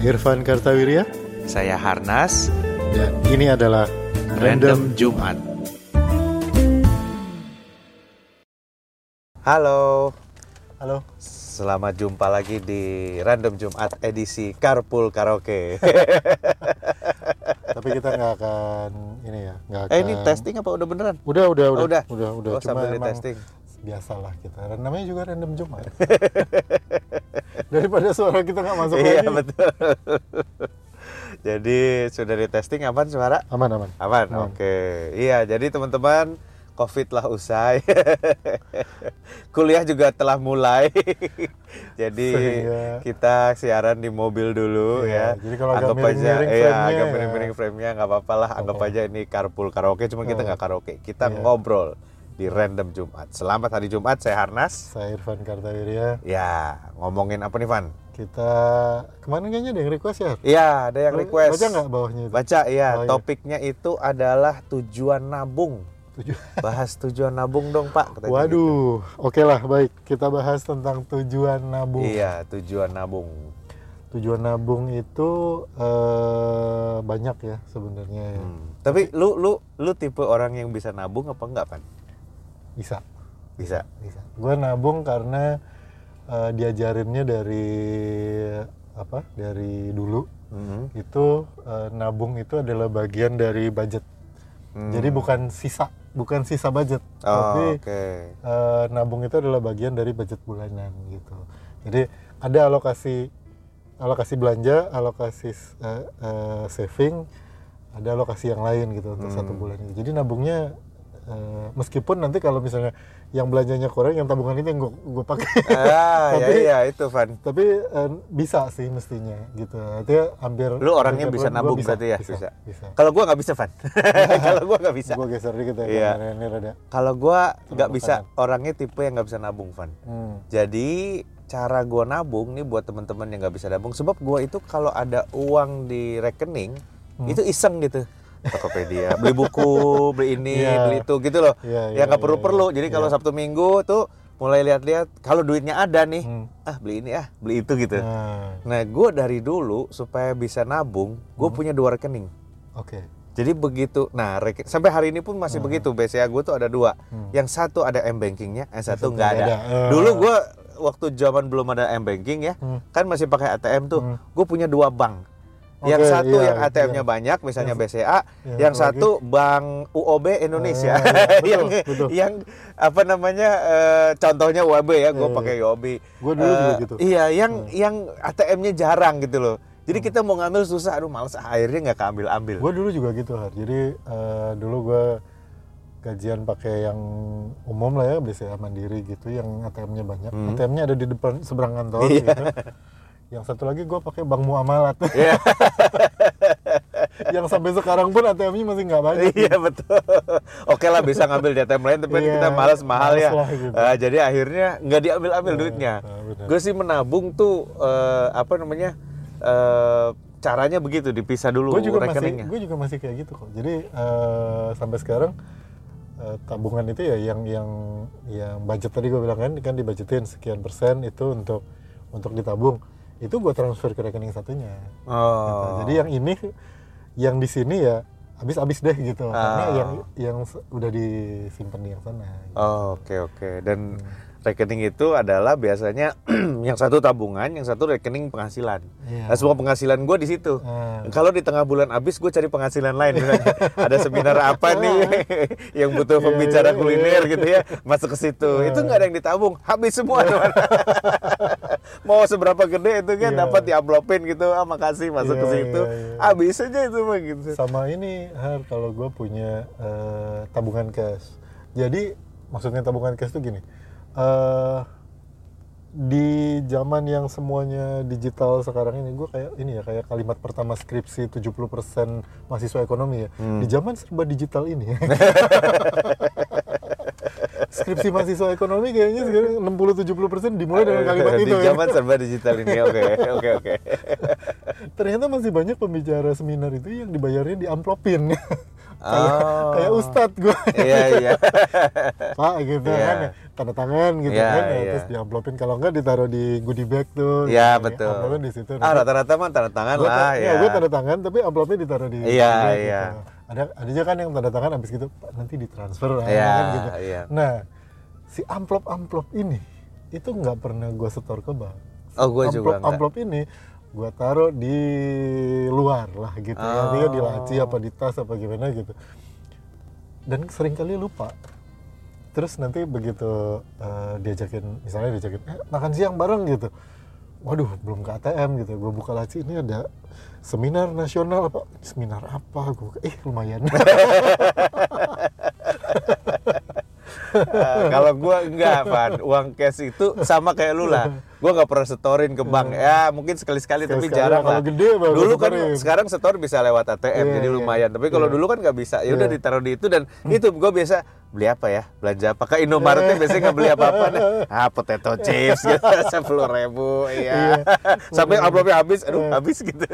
Irfan Kartawirya Saya Harnas, dan ini adalah Random Jumat. Halo, Halo. selamat jumpa lagi di Random Jumat edisi Carpool Karaoke. Tapi kita nggak akan ini ya, nggak akan. eh ini testing apa udah beneran? Udah, udah, Oh, udah, udah. udah, udah. Oh, Cuma sambil emang testing. Biasalah kita. Namanya juga random Jumat. Daripada suara kita nggak masuk Iya lagi. betul. jadi sudah di testing aman suara? Aman, aman. Aman, Aman. oke. Iya, jadi teman-teman, COVID lah usai. Kuliah juga telah mulai. jadi Sehingga- kita siaran di mobil dulu Iya, ya. jadi kalau agak anggap aja, miring-miring iya, agak ya. miring-miring frame-nya nggak apa-apa lah. Anggap aja ini carpool karaoke, cuma kita Oh. nggak karaoke. Kita Iya. ngobrol di random Jumat. Selamat hari Jumat, saya Harnas. Saya Irfan Kartawirya. Ya, ngomongin apa nih, Van? Kita kemarin kayaknya ada yang request ya. Iya, ada yang request. Baca nggak bawahnya itu? Baca, iya. Oh, iya. Topiknya itu adalah tujuan nabung. Tujuh. Bahas tujuan nabung dong Pak. katanya gitu. Waduh, oke lah, baik. Kita bahas tentang tujuan nabung. Iya tujuan nabung. Tujuan nabung itu eh, banyak ya sebenarnya. ya. Hmm. Tapi lu lu lu tipe orang yang bisa nabung apa enggak Pan? Bisa, Bisa. bisa. Gue nabung karena eh, diajarinnya dari apa? Dari dulu Mhm. itu eh, nabung itu adalah bagian dari budget. Hmm. Jadi bukan sisa, bukan sisa budget, Oh, tapi oke. eh, nabung itu adalah bagian dari budget bulanan gitu. Jadi ada alokasi alokasi belanja, alokasi eh, eh, saving, ada alokasi yang lain gitu untuk satu Hmm. bulan. Jadi nabungnya eh, meskipun nanti kalau misalnya yang belanjanya kurang, yang tabungan itu yang gue pakai. Ah, ya Tapi- iya itu Van. Tapi eh, bisa sih mestinya gitu. Artinya hampir. Lu orangnya hampir bisa gua nabung bisa, berarti ya? Bisa. Bisa. bisa. Kalau gua nggak bisa Van. Kalau gua nggak bisa. Gue geser dikit ya. Iya. Ini rada. Kalau gua nggak bisa orangnya tipe yang nggak bisa nabung Van. Hmm. Jadi cara gua nabung nih buat teman-teman yang nggak bisa nabung sebab gua itu kalau ada uang di rekening Hmm. itu iseng gitu Tokopedia beli buku beli ini Iya. beli itu gitu loh Iya, ya iya, nggak iya, perlu-perlu iya. jadi kalau Iya. Sabtu Minggu tuh mulai lihat-lihat kalau duitnya ada nih Hmm. ah beli ini ah beli itu gitu Nah, nah gua dari dulu supaya bisa nabung gue Hmm. punya dua rekening oke. jadi begitu, nah reke- sampai hari ini pun masih begitu. BCA gue tuh ada dua. Hmm. Yang satu ada m bankingnya, yang satu nggak ada. ada. Eh. Dulu gue waktu zaman belum ada m banking ya, Hmm. kan masih pakai ATM tuh. Hmm. Gue punya dua bank. Oke, yang satu iya, yang ATM-nya iya. banyak, misalnya BCA. yang yang satu satu Bank UOB Indonesia. Eh, iya, betul, yang betul. yang apa namanya? eh, contohnya UOB ya, gue Iya, pakai UOB. Gua dulu juga Eh, gitu. Iya, yang yang ATM-nya jarang gitu loh. Jadi kita mau ngambil susah, aduh males akhirnya nggak keambil ambil. Gue dulu juga gitu Har. Jadi eh, dulu gue gajian pakai yang umum lah ya, BCA Mandiri gitu, yang ATM-nya banyak. Hmm. ATM-nya ada di depan seberang kantor Iya. gitu. Yang satu lagi gue pakai Bank Muamalat. Iya. yang sampai sekarang pun ATM-nya masih nggak banyak. iya betul. Oke lah bisa ngambil di ATM lain tapi Iya, kita malas mahal ya. lah gitu. Eh, jadi akhirnya nggak diambil-ambil duitnya. ah, benar. Gue sih menabung tuh eh, apa namanya eh, caranya begitu dipisah dulu gue juga masih rekeningnya. gue juga masih kayak gitu kok jadi eh, sampai sekarang eh, tabungan itu ya yang yang yang budget tadi gue bilang kan kan dibajetin sekian persen itu untuk untuk ditabung itu gue transfer ke rekening satunya gitu. Oh. jadi yang ini yang di sini ya habis-habis deh gitu karena Ah. yang yang udah disimpan di yang sana gitu. Oh, Oke oke dan Hmm. Rekening itu adalah biasanya yang satu tabungan, yang satu rekening penghasilan. Iya. Nah, semua penghasilan gue di situ. Ah. Kalau di tengah bulan habis gue cari penghasilan lain. Ada seminar apa nih yang butuh Iya, pembicara iya, kuliner iya. gitu ya, masuk ke situ. Ah. Itu nggak ada yang ditabung, habis semua. Mau seberapa gede itu kan Iya. dapat diamplopin gitu, ah makasih masuk ke Iya, situ. iya. Habis aja itu mah gitu. sama ini Har kalau gue punya eh, tabungan cash jadi maksudnya tabungan cash tuh gini eh di zaman yang semuanya digital sekarang ini gue kayak ini ya kayak kalimat pertama skripsi 70% mahasiswa ekonomi ya Hmm. di zaman serba digital ini skripsi mahasiswa ekonomi kayaknya sekarang 60-70% dimulai dengan kalimat di itu ya. zaman serba digital ini, oke oke oke. ternyata masih banyak pembicara seminar itu yang dibayarnya di amplopin kayak Oh. kayak ustadz gue Iya iya. pak gitu Iya. kan ya, tanda tangan gitu Iya, kan ya, iya. terus diamplopin kalau enggak ditaruh di goodie bag tuh Iya Gitu, betul. amplopnya di situ Ah rata-rata mah tanda tangan gue lah ya. gue tanda tangan tapi amplopnya ditaruh di Iya, bag iya. gitu. ada ada juga kan yang tanda tangan abis gitu Pak, nanti ditransfer ah, Iya, kan gitu iya. nah si amplop amplop ini itu nggak pernah gue setor ke bank Oh, gua amplop, juga enggak. amplop ini gue taruh di luar lah gitu ya Oh. Artinya di laci apa di tas apa gimana gitu. Dan sering kali lupa. Terus nanti begitu eh, diajakin misalnya diajakin eh, makan siang bareng gitu. Waduh belum ke ATM gitu. Gue buka laci ini ada seminar nasional apa seminar apa? Gue eh lumayan Ah, kalau gua enggak, Van. Uang cash itu sama kayak lu lah. Gua nggak pernah setorin ke bank. Ya, mungkin sekali-sekali tapi jarang lah. gede baru dulu kan setorin. sekarang setor bisa lewat ATM Iya, jadi iya. lumayan. Tapi kalau Iya. dulu kan nggak bisa. Ya udah Iya. ditaruh di itu dan itu gua biasa beli apa ya? Belanja apa? Ke Indomaretnya biasanya nggak beli apa-apa deh. Ah, potato chips gitu. Sepuluh ribu, iya. Sampai amplopnya habis, aduh habis gitu.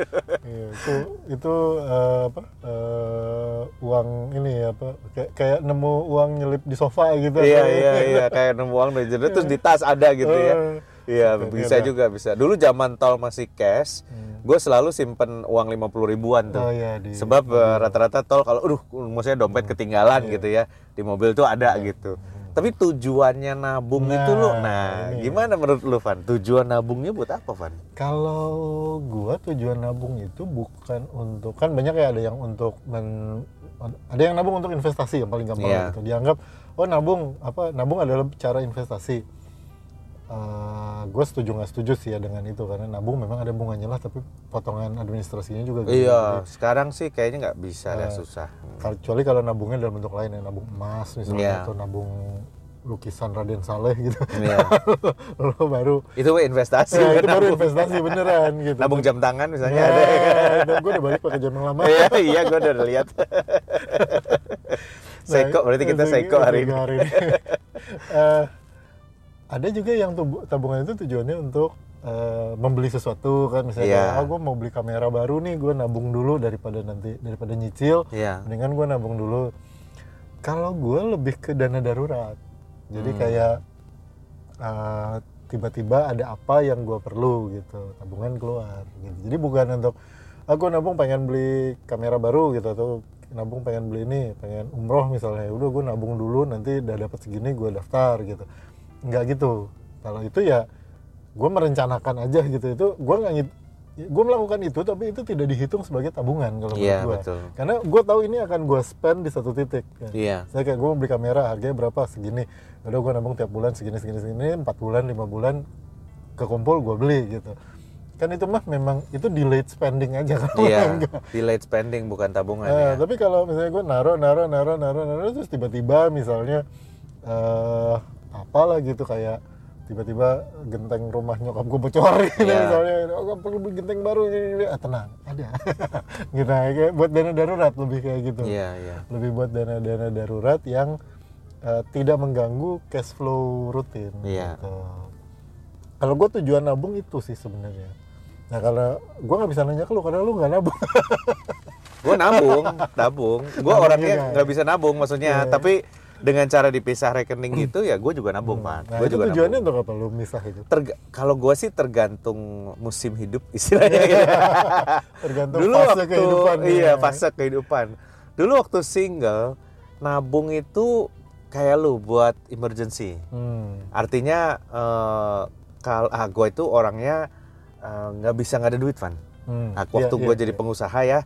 Iya, itu itu eh, apa eh, uang ini ya, apa kayak kayak nemu uang nyelip di sofa gitu iya iya iya kayak nemu uang jendela terus di tas ada gitu ya Eh, iya bisa juga bisa. Dulu zaman tol masih cash gue selalu simpen uang lima puluh ribuan tuh. Hmm. oh iya di sebab eh, rata-rata tol kalau aduh maksudnya dompet ketinggalan Iya. gitu ya di mobil tuh ada gitu. Tapi tujuannya nabung itu lo Hmm. Nah, nah ini. gimana menurut lu Van? Tujuan nabungnya buat apa Van? Kalau gua tujuan nabung itu bukan untuk kan banyak ya ada yang untuk men, ada yang nabung untuk investasi yang paling gampang Iya. gitu. Dianggap oh nabung apa nabung adalah cara investasi gue setuju nggak setuju sih ya dengan itu karena nabung memang ada bunganya lah tapi potongan administrasinya juga gede. iya sekarang sih kayaknya nggak bisa dah Eh, susah. kecuali kalau nabungnya dalam bentuk lain ya nabung emas misalnya Iya. atau nabung lukisan Raden Saleh gitu. Iya. lo baru itu investasi. Ya, itu baru investasi beneran gitu. Nabung jam tangan misalnya ya, ada. gue udah balik pakai jam yang lama. Iya iya gue udah lihat. Seko berarti kita Nah, seko hari ini. seko Eh, ada juga yang tabungan itu tujuannya untuk eh, membeli sesuatu kan misalnya Iya. ah gue mau beli kamera baru nih gue nabung dulu daripada nanti daripada nyicil. Iya. Mendingan gue nabung dulu. Kalau gue lebih ke dana darurat jadi Hmm. kayak eh, tiba-tiba ada apa yang gue perlu gitu tabungan keluar gitu. Jadi bukan untuk aku nabung pengen beli kamera baru gitu atau nabung pengen beli ini pengen umroh misalnya. Udah gue nabung dulu nanti udah dapat segini gue daftar gitu nggak gitu. Kalau itu ya gue merencanakan aja gitu. Itu gue nggak ngit- gue melakukan itu tapi itu tidak dihitung sebagai tabungan kalau menurut gue karena gue tahu ini akan gue spend di satu titik kan. iya. Saya kayak gue mau beli kamera harganya berapa? Segini. Udah gue nabung tiap bulan segini segini segini empat bulan lima bulan kekumpul gue beli gitu. Kan itu mah memang itu delayed spending aja kalau iya delayed spending bukan tabungan Eh, ya. tapi kalau misalnya gue naro naro naro naro naro terus tiba-tiba misalnya eh apalah gitu kayak tiba-tiba genteng rumah nyokap gue bocor gitu Iya. misalnya. Oh, gue perlu beli genteng baru ini, ah, tenang ada. Gitu kayak buat dana darurat lebih kayak gitu. Iya iya. Lebih buat dana-dana darurat yang eh, tidak mengganggu cash flow rutin Iya. gitu. kalau gue tujuan nabung itu sih sebenarnya. Nah kalau gue nggak bisa nanya ke lu karena lu nggak nabung. Gue nabung nabung. Gue orangnya nggak bisa nabung maksudnya. Iya. tapi dengan cara dipisah rekening gitu ya gue juga nabung nah pan gue itu juga tujuannya nabung untuk apa lu misah itu Terga- kalau gue sih tergantung musim hidup istilahnya gitu. tergantung dulu fase waktu kehidupan iya ya. fase kehidupan dulu waktu single nabung itu kayak lu buat emergency hmm. artinya eh kalau ah, gue itu orangnya eh, nggak bisa nggak ada duit van Hmm. Nah, waktu Iya, gue iya, jadi iya. pengusaha ya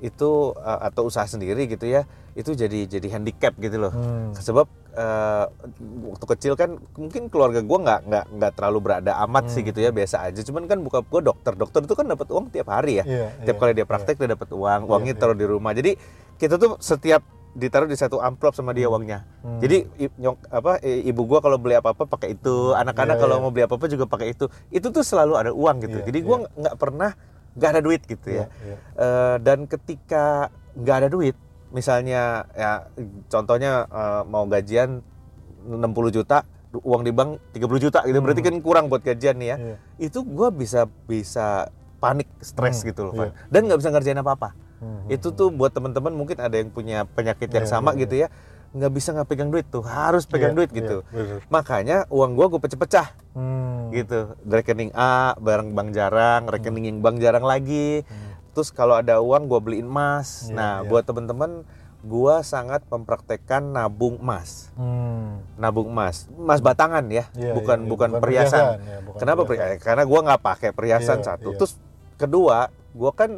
itu uh, atau usaha sendiri gitu ya itu jadi jadi handicap gitu loh Hmm. sebab uh, waktu kecil kan mungkin keluarga gue nggak nggak nggak terlalu berada amat sih Hmm. gitu ya biasa aja cuman kan buka gue dokter dokter itu kan dapat uang tiap hari ya Iya, tiap iya, kali dia iya. praktek dia dapat uang uangnya iya. taruh di rumah jadi kita tuh setiap ditaruh di satu amplop sama dia uangnya Hmm. jadi i- nyok apa i- ibu gua kalau beli apa apa pakai itu anak-anak Iya, kalau iya. mau beli apa apa juga pakai itu itu tuh selalu ada uang gitu Iya, jadi iya. gua nggak pernah nggak ada duit gitu ya Iya, iya. Eh, dan ketika nggak ada duit misalnya ya contohnya eh, mau gajian 60 juta uang di bank 30 juta gitu berarti kan kurang buat gajian nih ya Hmm. Iya. itu gua bisa bisa panik stres Hmm, gitu loh iya. Van. dan nggak bisa ngerjain apa apa Hmm, Itu tuh buat teman-teman mungkin ada yang punya penyakit yang Iya, sama iya, gitu ya, nggak bisa nggak pegang duit tuh, harus pegang Iya, duit iya, gitu. bener. Makanya uang gua gue pecah-pecah Hmm. gitu. Rekening A bareng bank jarang, rekening yang bank jarang lagi. Hmm. Terus kalau ada uang gue beliin emas. Iya, nah, iya. buat teman-teman gua sangat mempraktekkan nabung emas. Hmm. Nabung emas, emas batangan ya, Iya, bukan iya. bukan Bukan perhiasan. perhiasan, ya, bukan Kenapa perhiasan. perhiasan? Karena gua nggak pakai perhiasan Iya, satu. iya. Terus kedua, gua kan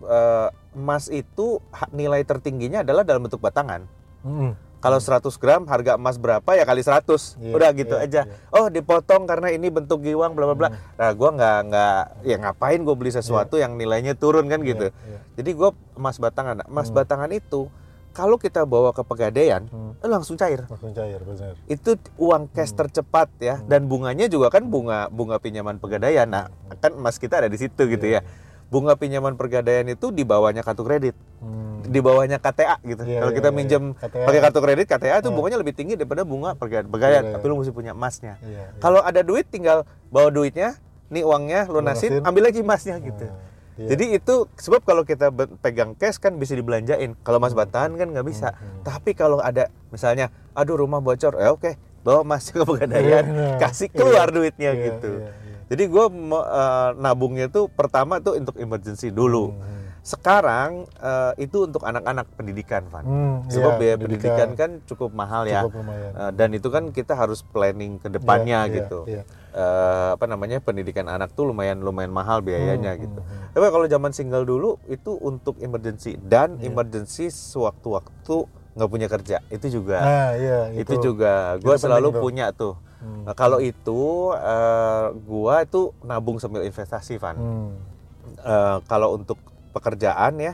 eh, emas itu nilai tertingginya adalah dalam bentuk batangan. Hmm. Kalau 100 gram harga emas berapa ya kali 100. Iya, Udah gitu iya, aja. iya. Oh, dipotong karena ini bentuk giwang bla bla bla. Hmm. Nah, gua nggak nggak ya ngapain gue beli sesuatu yang nilainya turun kan gitu. Iya, iya. Jadi gua emas batangan. Nah, emas Hmm. batangan itu kalau kita bawa ke pegadaian Hmm. eh, langsung cair. Langsung cair, benar. Itu uang cash Hmm. tercepat ya Hmm. dan bunganya juga kan bunga bunga pinjaman pegadaian. Nah, kan emas kita ada di situ gitu Iya, ya. Bunga pinjaman pegadaian itu di bawahnya kartu kredit, Hmm. di bawahnya KTA gitu. Iya, Kalau iya, kita iya. minjem KTA. pakai kartu kredit KTA itu Hmm. bunganya lebih tinggi daripada bunga perga- pegadaian, Iya. tapi lu mesti punya emasnya. Iya, iya. Kalau ada duit tinggal bawa duitnya, nih uangnya lunasin, Lunasin. ambil lagi emasnya gitu. Nah, iya. Jadi itu sebab kalau kita pegang cash kan bisa dibelanjain. Kalau emas batangan kan nggak bisa. Hmm. Tapi kalau ada misalnya, aduh rumah bocor, ya oke, bawa emas ke pegadaian, Iya, kasih keluar iya, duitnya iya, gitu. iya, iya. Jadi gue nabungnya tuh pertama tuh untuk emergency dulu. Hmm. Sekarang eh, itu untuk anak-anak pendidikan, Van. Hmm, Sebab iya, biaya pendidikan kan cukup mahal ya. cukup lumayan. Eh, dan itu kan kita harus planning ke depannya Iya, iya, gitu. iya. Eh, apa namanya pendidikan anak tuh lumayan lumayan mahal biayanya Hmm, gitu. hmm, hmm. Tapi kalau zaman single dulu itu untuk emergency dan Iya. emergency sewaktu-waktu nggak punya kerja itu juga Nah, iya, itu, juga gue Itu selalu tuh. punya tuh. Hmm. Nah, kalau itu eh, gua itu nabung sambil investasi Van. Hmm. Eh, kalau untuk pekerjaan ya,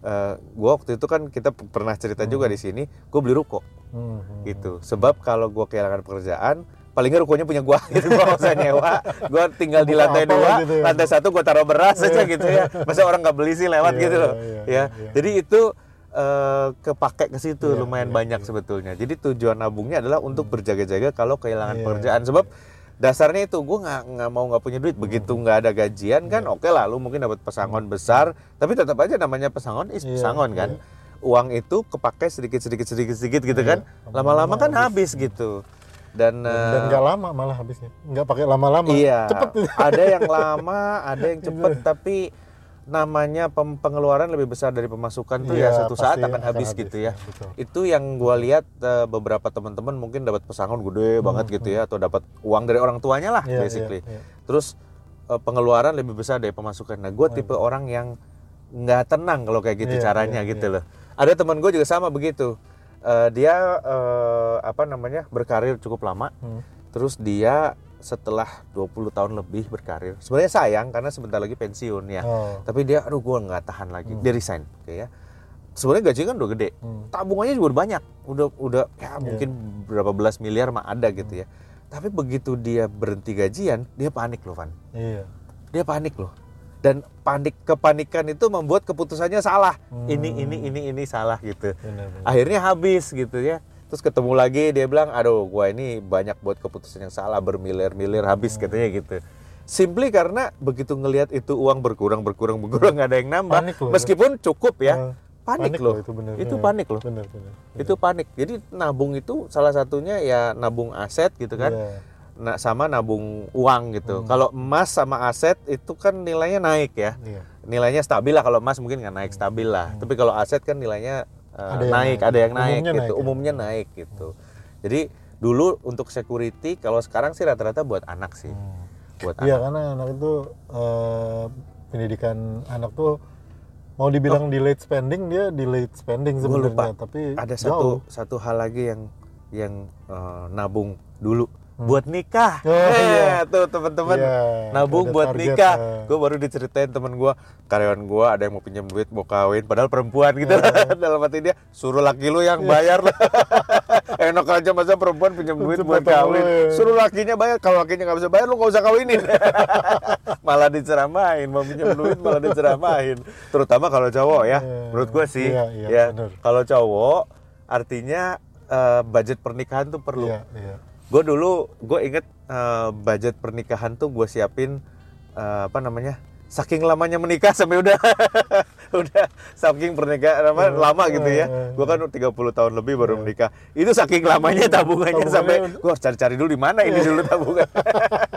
eh, gua waktu itu kan kita pernah cerita juga Hmm. di sini, gue beli ruko Hmm, hmm, gitu. Sebab kalau gua kehilangan pekerjaan, paling nggak rukonya punya gua gitu, gua nggak usah nyewa. Gua tinggal di lantai apa dua, gitu ya. lantai satu gua taruh beras aja gitu ya. Masa orang nggak beli sih lewat Iya, gitu loh, iya, iya, ya. iya. Jadi itu eh, kepake ke situ Iya, lumayan iya, banyak iya. sebetulnya. Jadi tujuan nabungnya adalah untuk berjaga-jaga kalau kehilangan Iya, pekerjaan. Sebab dasarnya itu gue nggak nggak mau nggak punya duit begitu Hmm. nggak ada gajian kan oke lah lu mungkin dapat pesangon besar tapi tetap aja namanya pesangon is Iya, pesangon kan uang itu kepake sedikit sedikit sedikit sedikit gitu Iya, kan lama-lama kan habis, habis. gitu dan, Dan eh, nggak lama malah habisnya. Nggak pakai lama-lama. iya Cepet. ada yang lama ada yang cepet tapi namanya pengeluaran lebih besar dari pemasukan tuh ya Iya, satu saat akan habis gitu ya. betul. itu yang gua lihat eh, beberapa teman-teman mungkin dapat pesangon gede banget gitu ya atau dapat uang dari orang tuanya lah Hmm, Iya, basically. iya, iya. terus eh, pengeluaran lebih besar dari pemasukan. Nah gue tipe orang yang nggak tenang kalau kayak gitu Iya, caranya iya, gitu loh. Ada teman gue juga sama begitu. Eh, dia eh, apa namanya berkarir cukup lama. Hmm. terus dia setelah 20 tahun lebih berkarir sebenarnya sayang karena sebentar lagi pensiun ya. Oh. tapi dia aduh gue nggak tahan lagi. Dia resign oke ya. Sebenarnya gajinya kan udah gede. Hmm. tabungannya juga udah banyak. Udah udah ya mungkin berapa belas miliar mah ada gitu ya. Tapi begitu dia berhenti gajian dia panik loh Van. Iya. dia panik loh. Dan panik kepanikan itu membuat keputusannya salah. Hmm. ini ini ini ini salah gitu. Benar, benar. akhirnya habis gitu ya terus ketemu lagi dia bilang aduh gua ini banyak buat keputusan yang salah bermilir-milir habis Hmm. katanya gitu simply karena begitu ngelihat itu uang berkurang berkurang berkurang nggak ada yang nambah Panik loh. meskipun cukup ya Eh, panik, loh itu benar. itu panik loh Benar, benar. itu panik jadi nabung itu salah satunya ya nabung aset gitu kan Iya. nah sama nabung uang gitu Hmm. kalau emas sama aset itu kan nilainya naik ya Iya. nilainya stabil lah kalau emas mungkin nggak naik stabil lah tapi kalau aset kan nilainya uh. Ada yang naik naik. ada yang naik Umumnya gitu naik ya. umumnya naik gitu jadi dulu untuk security kalau sekarang sih rata-rata buat anak sih Hmm. buat Iya anak karena anak itu eh, pendidikan anak tuh mau dibilang delayed spending dia delayed spending sebenarnya tapi ada jauh. satu satu hal lagi yang yang uh, nabung dulu buat nikah. Oh, Eh, iya. tuh teman-teman. Iya, nabung buat target, nikah. eh. gue baru diceritain temen gue karyawan gue ada yang mau pinjam duit mau kawin padahal perempuan gitu. Dalam hati dia suruh laki lu yang bayar lah. Enak aja masa perempuan pinjam duit buat Cepet kawin. kawin. suruh lakinya bayar kalau lakinya nggak bisa bayar lu nggak usah kawinin. Malah diceramain mau pinjam duit malah diceramain. Terutama kalau cowok ya Iya. menurut gue sih Iya, iya, ya. kalau cowok artinya eh, budget pernikahan tuh perlu. Iya, iya. Gue dulu gue inget eh, budget pernikahan tuh gue siapin eh, apa namanya saking lamanya menikah sampai udah udah saking pernikahan apa Hmm, lama gitu ya. hmm, Gua kan 30 tahun lebih baru menikah. Itu saking lamanya tabungannya Tabungannya sampai gua harus cari-cari dulu di mana ini dulu tabungan.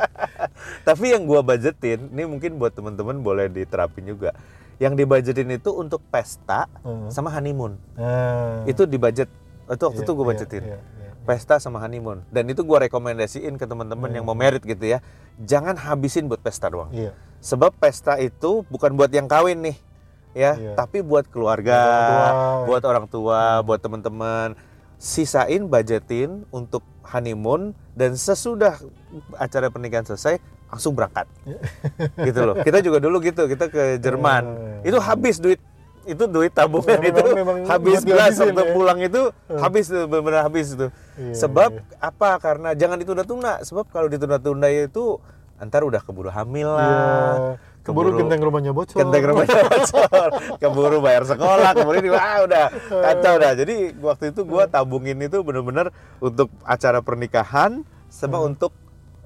Tapi yang gua budgetin, ini mungkin buat temen-temen boleh diterapin juga. Yang dibudgetin itu untuk pesta Hmm. sama honeymoon. Nah, Itu dibudget. Itu waktu iya, itu gue iya, budgetin. iya, iya. Pesta sama honeymoon. Dan itu gua rekomendasiin ke teman-teman yang mau merit gitu ya. Jangan habisin buat pesta doang. Iya. Sebab pesta itu bukan buat yang kawin nih, ya, Iya. tapi buat keluarga, Buat orang tua. Hmm. buat orang tua, buat teman-teman. Sisain budgetin untuk honeymoon dan sesudah acara pernikahan selesai langsung berangkat. gitu loh. Kita juga dulu gitu, kita ke Jerman. Iya. Itu habis duit itu duit tabungan Ya, itu memang- memang habis dihabisin waktu ya. pulang itu habis tuh benar-benar habis tuh. Iya, Sebab iya. apa? Karena jangan ditunda-tunda. Sebab kalau ditunda-tunda itu antar udah keburu hamil Iya. lah. Keburu genteng rumahnya bocor. Genteng rumahnya bocor. Keburu bayar sekolah, keburu ini wah udah kacau dah. Jadi waktu itu gua tabungin itu bener-bener untuk acara pernikahan sama untuk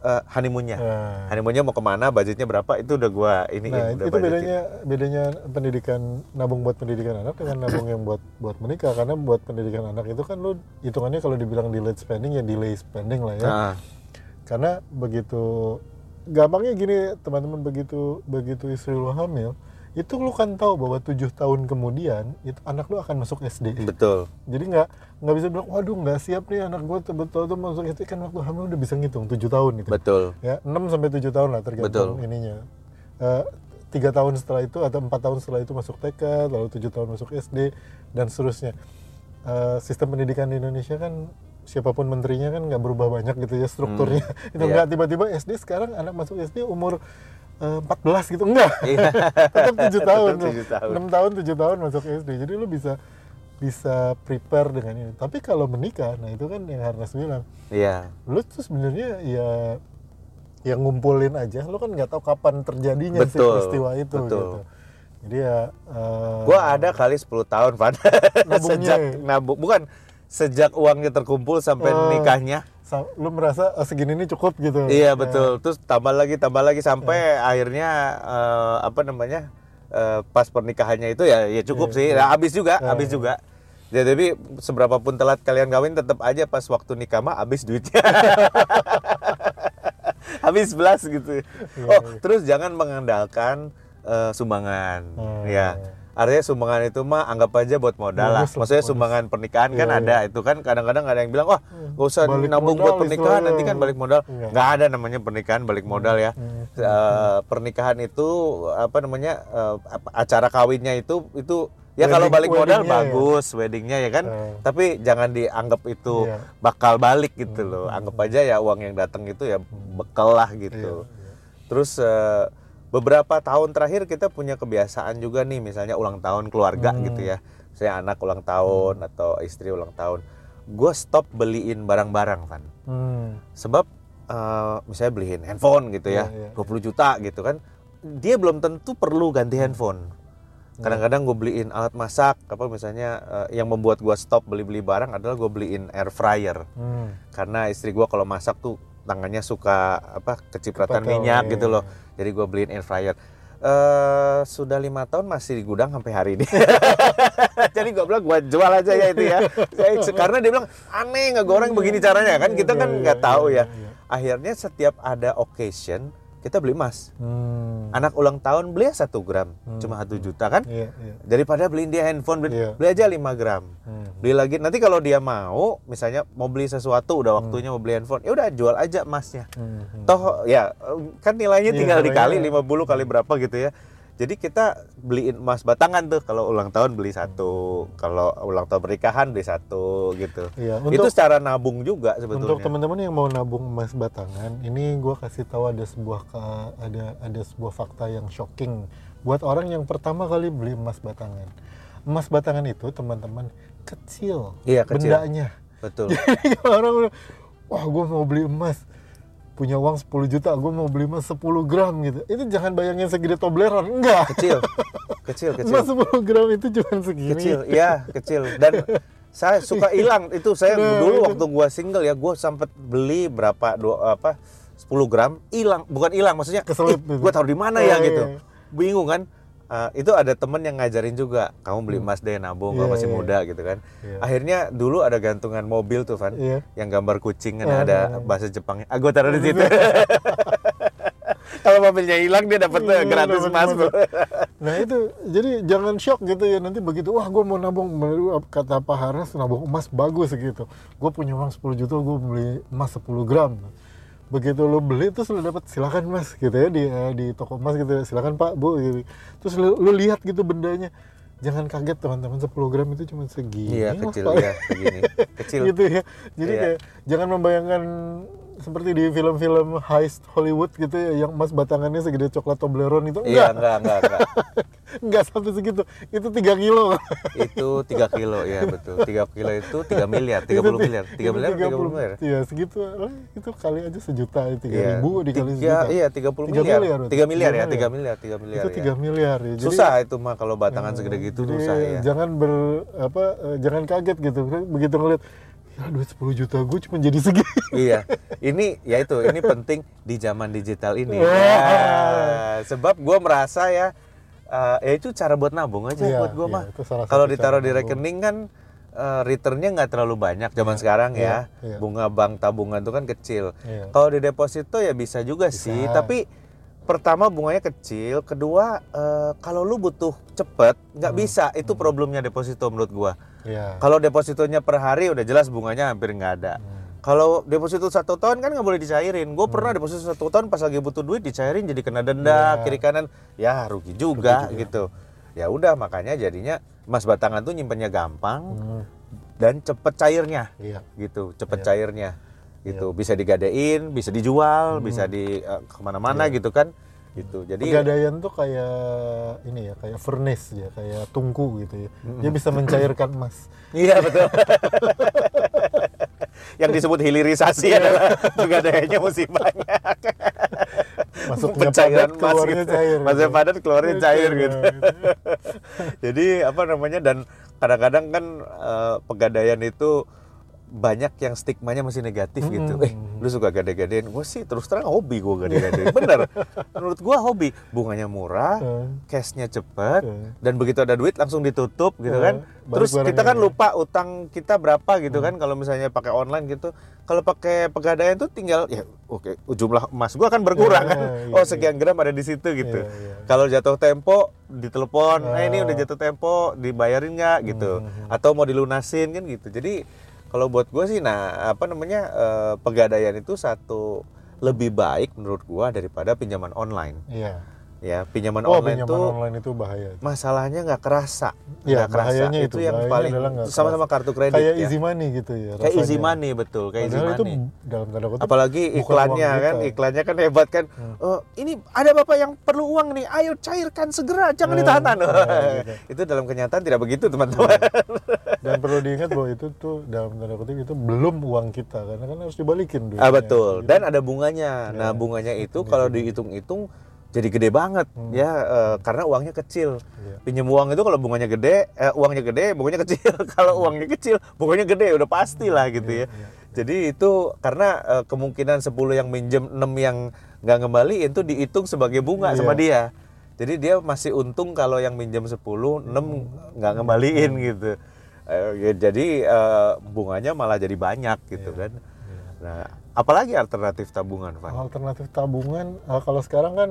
eh, honeymoonnya. Nah. Honeymoonnya mau ke mana, budgetnya berapa itu udah gua ini Nah, udah itu budgetin. bedanya bedanya pendidikan nabung buat pendidikan anak dengan nabung yang buat buat menikah karena buat pendidikan anak itu kan lu hitungannya kalau dibilang delayed spending ya delay spending lah ya. Nah, Karena begitu gampangnya gini teman-teman begitu begitu istri lu hamil itu lu kan tahu bahwa tujuh tahun kemudian itu anak lu akan masuk SD. betul. Jadi nggak nggak bisa bilang waduh nggak siap nih anak gue betul tuh masuk SD kan waktu hamil udah bisa ngitung tujuh tahun gitu Betul. ya 6 sampai 7 tahun lah tergantung Betul. ininya Eh, tiga tahun setelah itu atau empat tahun setelah itu masuk TK lalu tujuh tahun masuk SD dan seterusnya Eh, sistem pendidikan di Indonesia kan siapa pun menterinya kan nggak berubah banyak gitu ya strukturnya itu iya. nggak tiba-tiba SD sekarang anak masuk SD umur eh, 14 gitu enggak Iya. tetap tujuh Tetap tahun enam tahun tujuh tahun masuk SD jadi lu bisa bisa prepare dengan ini tapi kalau menikah nah itu kan yang Harnas bilang Iya. lu tuh sebenarnya ya yang ngumpulin aja lu kan nggak tahu kapan terjadinya Betul, peristiwa itu betul. gitu jadi ya eh, Gua ada kali 10 tahun, Van. Sejak nabung, bukan sejak uangnya terkumpul sampai Oh. nikahnya. Lu merasa oh, segini ini cukup gitu Iya Ya. betul. Terus tambah lagi, tambah lagi sampai akhirnya eh, apa namanya eh, pas pernikahannya itu ya ya cukup Iya, sih. iya. Nah, habis juga, Iya, habis iya. juga. Ya, tapi seberapa pun telat kalian kawin tetap aja pas waktu nikah mah habis duitnya. habis belas gitu. Iya, oh, terus jangan mengandalkan eh, sumbangan. Hmm. Ya. Artinya sumbangan itu mah anggap aja buat modal lah. Maksudnya sumbangan pernikahan kan Iya, ada. Itu kan kadang-kadang ada yang bilang, "Wah, gak usah Balik nabung buat pernikahan, istilahnya." nanti kan balik modal." Iya. Nggak ada namanya pernikahan balik modal ya. Hmm. Eh, pernikahan itu apa namanya? apa- acara kawinnya itu itu ya kalau Wedding- balik modal weddingnya ya. bagus, weddingnya ya kan. Eh. Tapi jangan dianggap itu Iya. Hmm. bakal balik gitu loh. Anggap aja ya uang yang datang itu ya bekal lah gitu. Iya, Terus eh, beberapa tahun terakhir kita punya kebiasaan juga nih, misalnya ulang tahun keluarga Hmm. gitu ya. Saya anak ulang tahun atau istri ulang tahun. Gue stop beliin barang-barang, Van. Hmm. Sebab eh, misalnya beliin handphone gitu ya, Iya, iya. 20 juta gitu kan. Dia belum tentu perlu ganti handphone. Kadang-kadang gue beliin alat masak, apa misalnya eh, yang membuat gue stop beli-beli barang adalah gue beliin air fryer Hmm. karena istri gua kalau masak tuh tangannya suka apa kecipratan minyak iya, gitu iya. loh jadi gua beliin air fryer. Eh sudah lima tahun masih di gudang sampai hari ini. Jadi gua bilang gua jual aja ya itu ya. Saya- karena dia bilang aneh nggak goreng begini caranya. Kan kita kan Iya, nggak iya, tahu iya, ya iya. akhirnya setiap ada occasion kita beli emas Hmm. anak ulang tahun beli satu gram cuma satu juta kan Iya, iya. daripada beliin dia handphone beli, Iya. beli aja 5 gram Hmm. beli lagi nanti kalau dia mau misalnya mau beli sesuatu udah waktunya mau beli handphone ya udah jual aja emasnya Hmm. Hmm. toh ya kan nilainya Iya, tinggal dikali nilainya. 50 kali berapa gitu ya jadi kita beliin emas batangan tuh kalau ulang tahun beli satu kalau ulang tahun pernikahan beli satu gitu Iya, itu untuk secara nabung juga untuk sebetulnya teman-teman yang mau nabung emas batangan, ini gua kasih tahu ada sebuah ada ada sebuah fakta yang shocking buat orang yang pertama kali beli emas batangan. Emas batangan itu teman-teman kecil, Iya, kecil. bendanya. betul Jadi orang wah gue mau beli emas, punya uang 10 juta, gue mau beli emas 10 gram gitu. Itu jangan bayangin segede tobleron, enggak. kecil kecil kecil Emas 10 gram itu cuma segini. kecil ya kecil dan saya suka hilang itu saya Nah, dulu itu. waktu gua single ya gua sempet beli berapa dua apa 10 gram hilang bukan hilang maksudnya Keselip gitu. gua taruh di mana ya Oh, gitu iya. bingung kan Eh, itu ada temen yang ngajarin juga kamu beli emas deh nabung kalau Iya, masih iya. muda gitu kan Iya. akhirnya dulu ada gantungan mobil tuh Van Iya. yang gambar kucing kan Ah, ada ah, ah. bahasa Jepangnya ah gue taruh di situ kalau mobilnya hilang dia dapat Iya, gratis emas bro Nah itu jadi jangan shock gitu ya nanti begitu wah gue mau nabung kata Pak Haras nabung emas bagus gitu. Gue punya uang 10 juta gue beli emas 10 gram. Begitu lo beli terus lo dapat silakan mas gitu ya di eh, di toko emas gitu ya, silakan Pak Bu gitu. Terus lo, lo lihat gitu bendanya. Jangan kaget teman-teman 10 gram itu cuma segini. iya kecil ya begini kecil gitu ya. Jadi Iya. kayak jangan membayangkan seperti di film-film heist Hollywood gitu ya yang emas batangannya segede coklat Toblerone itu? Iya enggak. enggak enggak enggak. Enggak sampai segitu. Itu 3 kilo. Itu 3 kilo ya betul. 3 kilo itu 3 miliar 30 Itu ti- miliar. 3 itu miliar 30 30 miliar. Iya segitu. Itu kali aja sejuta tiga Iya. ribu dikali Tiga- sejuta. iya 30 Tiga miliar. miliar berarti. 3 miliar ya Tiga 3 miliar. 3 miliar itu ya. tiga miliar ya. Jadi- susah itu mah kalau batangan segede gitu jadi susah ya. jangan ber apa eh, jangan kaget gitu. Begitu ngeliat ya duit 10 juta gue cuma jadi segini. Iya. Ini ya itu ini penting di zaman digital ini. Ya, sebab gue merasa ya eh, ya itu cara buat nabung aja Iya, buat gue iya, mah. kalau ditaruh di nabung. rekening kan eh, returnnya nggak terlalu banyak zaman sekarang ya. iya, iya. bunga bank tabungan itu kan kecil. Iya. kalau di deposito ya bisa juga sih tapi pertama bunganya kecil kedua eh, kalau lu butuh cepet nggak bisa. Itu problemnya deposito menurut gua ya kalau depositonya per hari udah jelas bunganya hampir nggak ada. Kalau deposito satu tahun kan nggak boleh dicairin. Gue pernah deposito satu tahun pas lagi butuh duit dicairin jadi kena denda Iya. kiri kanan. Ya rugi juga gitu. Ya udah makanya jadinya emas batangan tuh nyimpennya gampang Hmm, dan cepet cairnya iya gitu. Cepet cairnya gitu. Bisa digadein, bisa dijual, bisa di eh, ke mana-mana gitu kan. Gitu. Jadi Pegadaian tuh kayak ini ya, kayak furnace ya, kayak tungku gitu ya. Dia bisa mencairkan emas. Iya betul. yang disebut hilirisasi adalah juga dayanya mesti banyak. Masuknya Pencairan padat, emas keluarnya gitu. cair. Masuknya gitu. padat, keluarnya cair gitu. Iya, Jadi apa namanya dan kadang-kadang kan eh, pegadaian itu banyak yang stigmanya masih negatif gitu. Eh, lu suka gade-gadein? Gue sih terus terang hobi gue gade-gadein. Bener. Menurut gue hobi. Bunganya murah, Hmm. cashnya cepet, Hmm. dan begitu ada duit langsung ditutup gitu Hmm. kan. Terus kita kan lupa utang kita berapa gitu Hmm. kan kalau misalnya pakai online gitu. Kalau pakai pegadaian tuh tinggal ya oke jumlah emas gua kan berkurang kan. oh iya. sekian gram ada di situ gitu. Iya. Kalau jatuh tempo ditelepon, eh ini Ah. udah jatuh tempo dibayarin nggak gitu. Hmm. Atau mau dilunasin kan gitu. Jadi kalau buat gue sih nah apa namanya eh, pegadaian itu satu lebih baik menurut gua daripada pinjaman online. Iya. Ya, pinjaman Oh, online pinjaman tuh online itu bahaya. masalahnya nggak kerasa. Iya, Nggak kerasa. bahayanya itu. yang paling sama-sama kartu kredit Kayak ya. easy money gitu ya. Kayak easy money betul, kayak easy Padahal itu money. dalam tanda kutip Apalagi iklannya kan, kita. iklannya kan hebat kan. Oh, ini ada bapak yang perlu uang nih, ayo cairkan segera, jangan Eh, ditahan. gitu. itu dalam kenyataan tidak begitu teman-teman. Dan perlu diingat bahwa itu tuh dalam tanda kutip itu belum uang kita karena kan harus dibalikin duitnya. ah betul. Gitu. Dan ada bunganya. Nah bunganya itu kalau dihitung-hitung jadi gede banget ya eh, karena uangnya kecil. Iya. Pinjam uang itu kalau bunganya gede, eh, uangnya gede, bunganya kecil. kalau uangnya kecil, bunganya gede, udah pasti lah gitu ya. Jadi itu karena eh, kemungkinan 10 yang minjem, 6 yang nggak ngembali itu dihitung sebagai bunga Iya. sama dia. Jadi dia masih untung kalau yang minjem 10, 6 nggak ngembaliin gitu. Eh, ya, jadi eh, bunganya malah jadi banyak gitu kan. Nah, apalagi alternatif tabungan, Van? alternatif tabungan kalau sekarang kan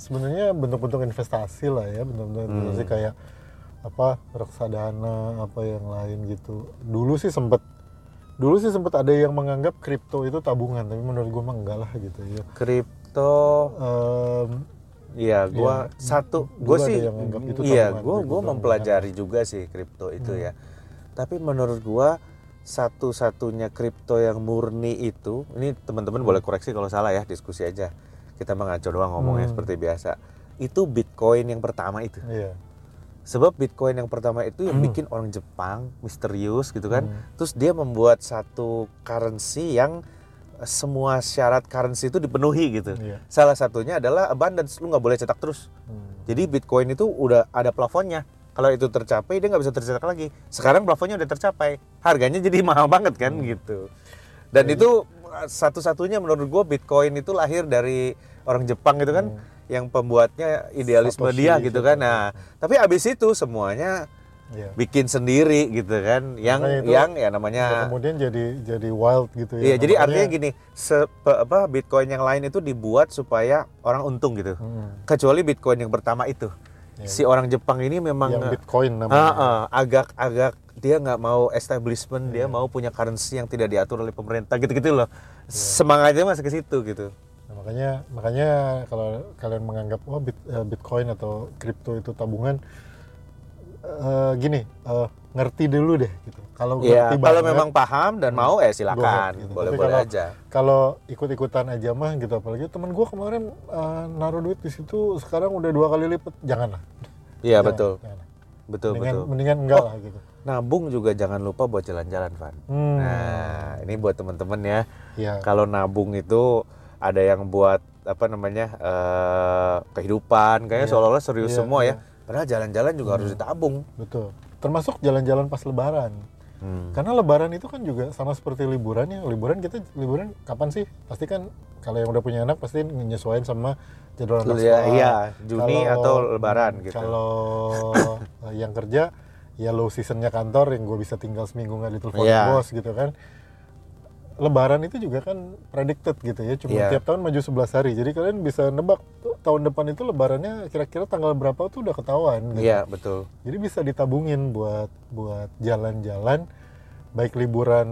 sebenarnya bentuk-bentuk investasi lah ya bentuk-bentuk Hmm. investasi kayak apa reksadana apa yang lain gitu dulu sih sempet dulu sih sempet ada yang menganggap kripto itu tabungan tapi menurut gue mah enggak lah gitu ya Kripto Em, Iya, gua satu, dulu gue sih, yang anggap itu iya, gue gue gua mempelajari juga sih kripto itu ya. Tapi menurut gua satu-satunya kripto yang murni itu, ini teman-teman boleh koreksi kalau salah ya, diskusi aja. Kita mengaco doang ngomongnya Hmm. seperti biasa. Itu Bitcoin yang pertama itu. iya Sebab Bitcoin yang pertama itu yang bikin orang Jepang misterius gitu kan. Hmm. Terus dia membuat satu currency yang eh, semua syarat currency itu dipenuhi gitu. Iya. Salah satunya adalah abundance, lu nggak boleh cetak terus. Hmm. Jadi Bitcoin itu udah ada plafonnya. Kalau itu tercapai dia nggak bisa tercetak lagi. Sekarang plafonnya udah tercapai, harganya jadi mahal banget kan gitu. Dan itu uh, satu-satunya menurut gue Bitcoin itu lahir dari orang Jepang gitu kan, yang pembuatnya idealisme Satoshi dia gitu kan. Nah, tapi abis itu semuanya Iya. bikin sendiri gitu kan. Yang itu yang ya namanya kemudian jadi jadi wild gitu ya Iya, jadi artinya gini, se- apa Bitcoin yang lain itu dibuat supaya orang untung gitu. Hmm. Kecuali Bitcoin yang pertama itu. Iya. Si orang Jepang ini memang yang Bitcoin namanya ah, agak-agak dia nggak mau establishment, Iya. dia mau punya currency yang tidak diatur oleh pemerintah gitu-gitu loh. Iya. Semangatnya masih ke situ gitu. Nah, makanya makanya kalau kalian menganggap wah bit- eh, Bitcoin atau kripto itu tabungan eh, gini eh, ngerti dulu deh gitu kalau Iya, ngerti kalau banget, memang paham dan mau eh silakan, gitu. Tapi boleh-boleh kalau- aja. kalau ikut-ikutan aja mah gitu apalagi teman gua kemarin eh, naruh duit di situ sekarang udah dua kali lipat janganlah Iya Jangan, betul, jangan. betul mendingan betul. mendingan enggak Oh. lah gitu Nabung juga jangan lupa buat jalan-jalan, Van. Hmm. Nah, ini buat temen-temen ya. Iya. Kalau nabung itu ada yang buat apa namanya eh, kehidupan, kayaknya Iya. seolah-olah serius Iya, semua iya. ya. Padahal jalan-jalan juga harus ditabung. betul termasuk jalan-jalan pas lebaran Hmm. Karena lebaran itu kan juga sama seperti liburan ya. Liburan kita liburan kapan sih? Pasti kan kalau yang udah punya anak pasti menyesuaikan sama jadwal anak Iya, sekolah. iya, Juni Kalau- atau Lebaran gitu. Kalau yang kerja ya low seasonnya kantor yang gue bisa tinggal seminggu nggak ditelepon Iya. bos gitu kan. Lebaran itu juga kan predicted gitu ya. Cuma Iya. tiap tahun maju 11 hari. Jadi kalian bisa nebak tuh, tahun depan itu lebarannya kira-kira tanggal berapa tuh udah ketahuan gitu. Iya, betul. Jadi bisa ditabungin buat buat jalan-jalan baik liburan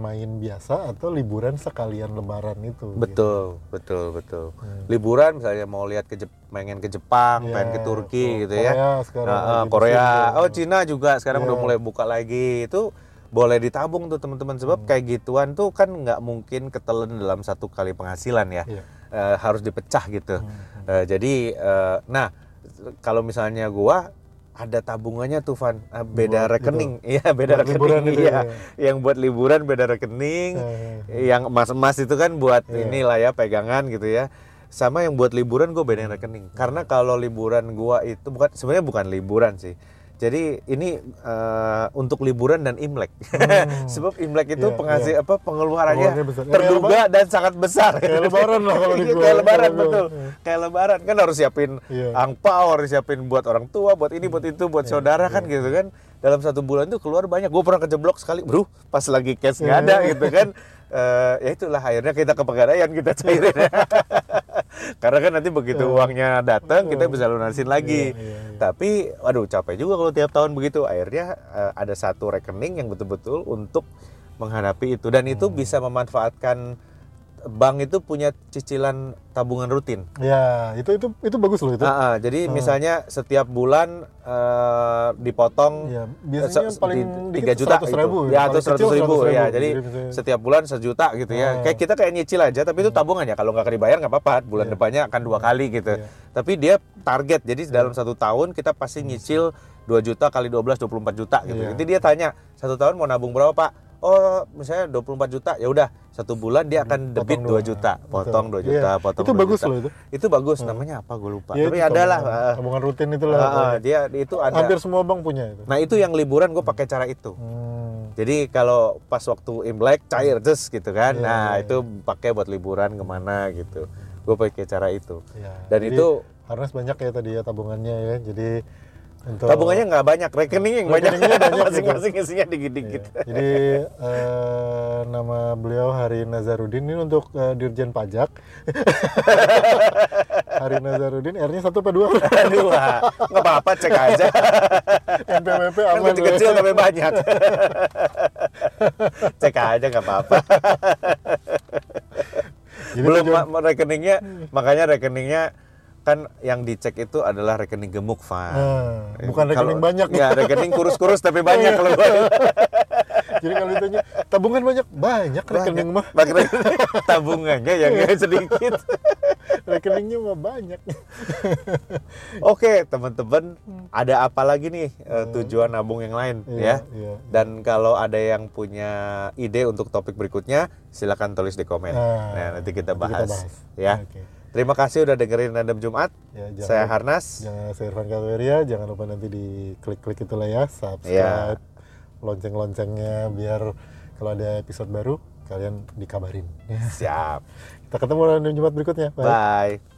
main biasa atau liburan sekalian lebaran itu. gitu. Betul, betul, betul. Hmm. Liburan misalnya mau lihat ke Jep- pengen ke Jepang, Iya, pengen ke Turki Ko- gitu ya. Korea sekarang Nah, Korea, oh Cina juga sekarang Iya. udah mulai buka lagi. Itu boleh ditabung tuh teman-teman sebab Hmm. kayak gituan tuh kan nggak mungkin ketelen dalam satu kali penghasilan ya. Iya. Eh, harus dipecah gitu. Hmm. Eh, jadi eh, nah kalau misalnya gua ada tabungannya tuh Van. Eh, beda Buat rekening. iya beda Buat rekening. iya. ya. yang buat liburan beda rekening. Eh, yang emas-emas itu kan buat Iya. inilah ya pegangan gitu ya. Sama yang buat liburan gue bedain rekening. Karena kalau liburan gua itu bukan sebenarnya bukan liburan sih jadi ini eh, untuk liburan dan imlek Hmm. sebab imlek itu Iya, penghasil apa pengeluarannya besar. Ya, terduga dan sangat besar Kayak lebaran lah kalau di Iya, gua. kayak lebaran gua. betul kayak lebaran kan harus siapin Iya. angpau harus siapin buat orang tua buat ini buat itu buat saudara kan gitu kan dalam satu bulan itu keluar banyak gue pernah kejeblok sekali bro pas lagi cash nggak ada Iya. gitu kan Eh, ya itulah akhirnya kita ke pegadaian kita cairin. Karena kan nanti begitu uangnya datang kita bisa lunasin lagi. Iya, iya, iya. tapi waduh capek juga kalau tiap tahun begitu. Akhirnya eh, ada satu rekening yang betul-betul untuk menghadapi itu. Dan itu Hmm. bisa memanfaatkan bank itu punya cicilan tabungan rutin. Ya, itu itu itu bagus loh itu. Ah, jadi misalnya setiap bulan eh, dipotong Iya, biasanya se- paling di- dikit tiga juta 100 gitu. ribu, ya paling atau kecil seratus ribu, 100 ya. ribu. jadi Jadi misalnya- setiap bulan sejuta gitu ya. Kayak kita kayak nyicil aja tapi itu tabungannya kalau nggak dibayar nggak apa-apa. Bulan Iya. depannya akan dua kali gitu. Iya. tapi dia target. Jadi dalam satu tahun kita pasti nyicil 2 juta kali 12 24 juta gitu. Iya. nanti dia tanya satu tahun mau nabung berapa pak oh misalnya 24 juta ya udah satu bulan dia akan debit Potong 2 dua. juta Betul. potong 2 Iya. juta potong Itu 2 bagus juta. loh itu. itu bagus namanya apa gue lupa Ya, tapi itu ada lah tabungan- ah. tabungan rutin itulah. Ah, ah, dia itu ada Hampir semua bank punya itu. Nah itu yang liburan gue pakai cara itu. Hmm. Jadi kalau pas waktu Imlek cair just gitu kan, Iya, nah iya, itu pakai buat liburan ke mana gitu. Gue pakai cara itu. Ya, Dan jadi itu Harnas banyak ya tadi ya tabungannya ya. Jadi untuk tabungannya nggak banyak, rekening yang banyak, gitu. masing-masing isinya dikit-dikit. Iya. Jadi eh, nama beliau Hari Nazarudin ini untuk eh, Dirjen Pajak. Hari Nazarudin R-nya satu apa dua? Lah, nggak apa-apa cek aja. NPWP kan aman. kecil-kecil tapi banyak. cek aja nggak apa-apa. Jadi Belum tujuan- ma- rekeningnya, makanya rekeningnya kan yang dicek itu adalah rekening gemuk, Van. Ah, bukan Kalau- rekening banyak. Ya, rekening kurus-kurus tapi banyak kalau. Jadi kalau ditanya tabungan banyak, banyak rekening mah. Banyak. tabungannya yang nggak sedikit. Rekeningnya mah banyak. Oke, teman-teman, ada apa lagi nih eh, tujuan nabung yang lain Iya, ya? iya. Dan kalau ada yang punya ide untuk topik berikutnya, silakan tulis di komen. Ah, Nah, nanti kita nanti kita bahas, bahas. ya. Oke. Terima kasih udah dengerin Random Jumat. Ya, jangan- Saya Harnas. Jangan saya Irfan Kalweria, jangan lupa nanti di klik-klik itulah ya, subscribe, Iya. lonceng-loncengnya biar kalau ada episode baru kalian dikabarin. Ya. Siap. Kita ketemu di Jumat berikutnya. Bye. Bye.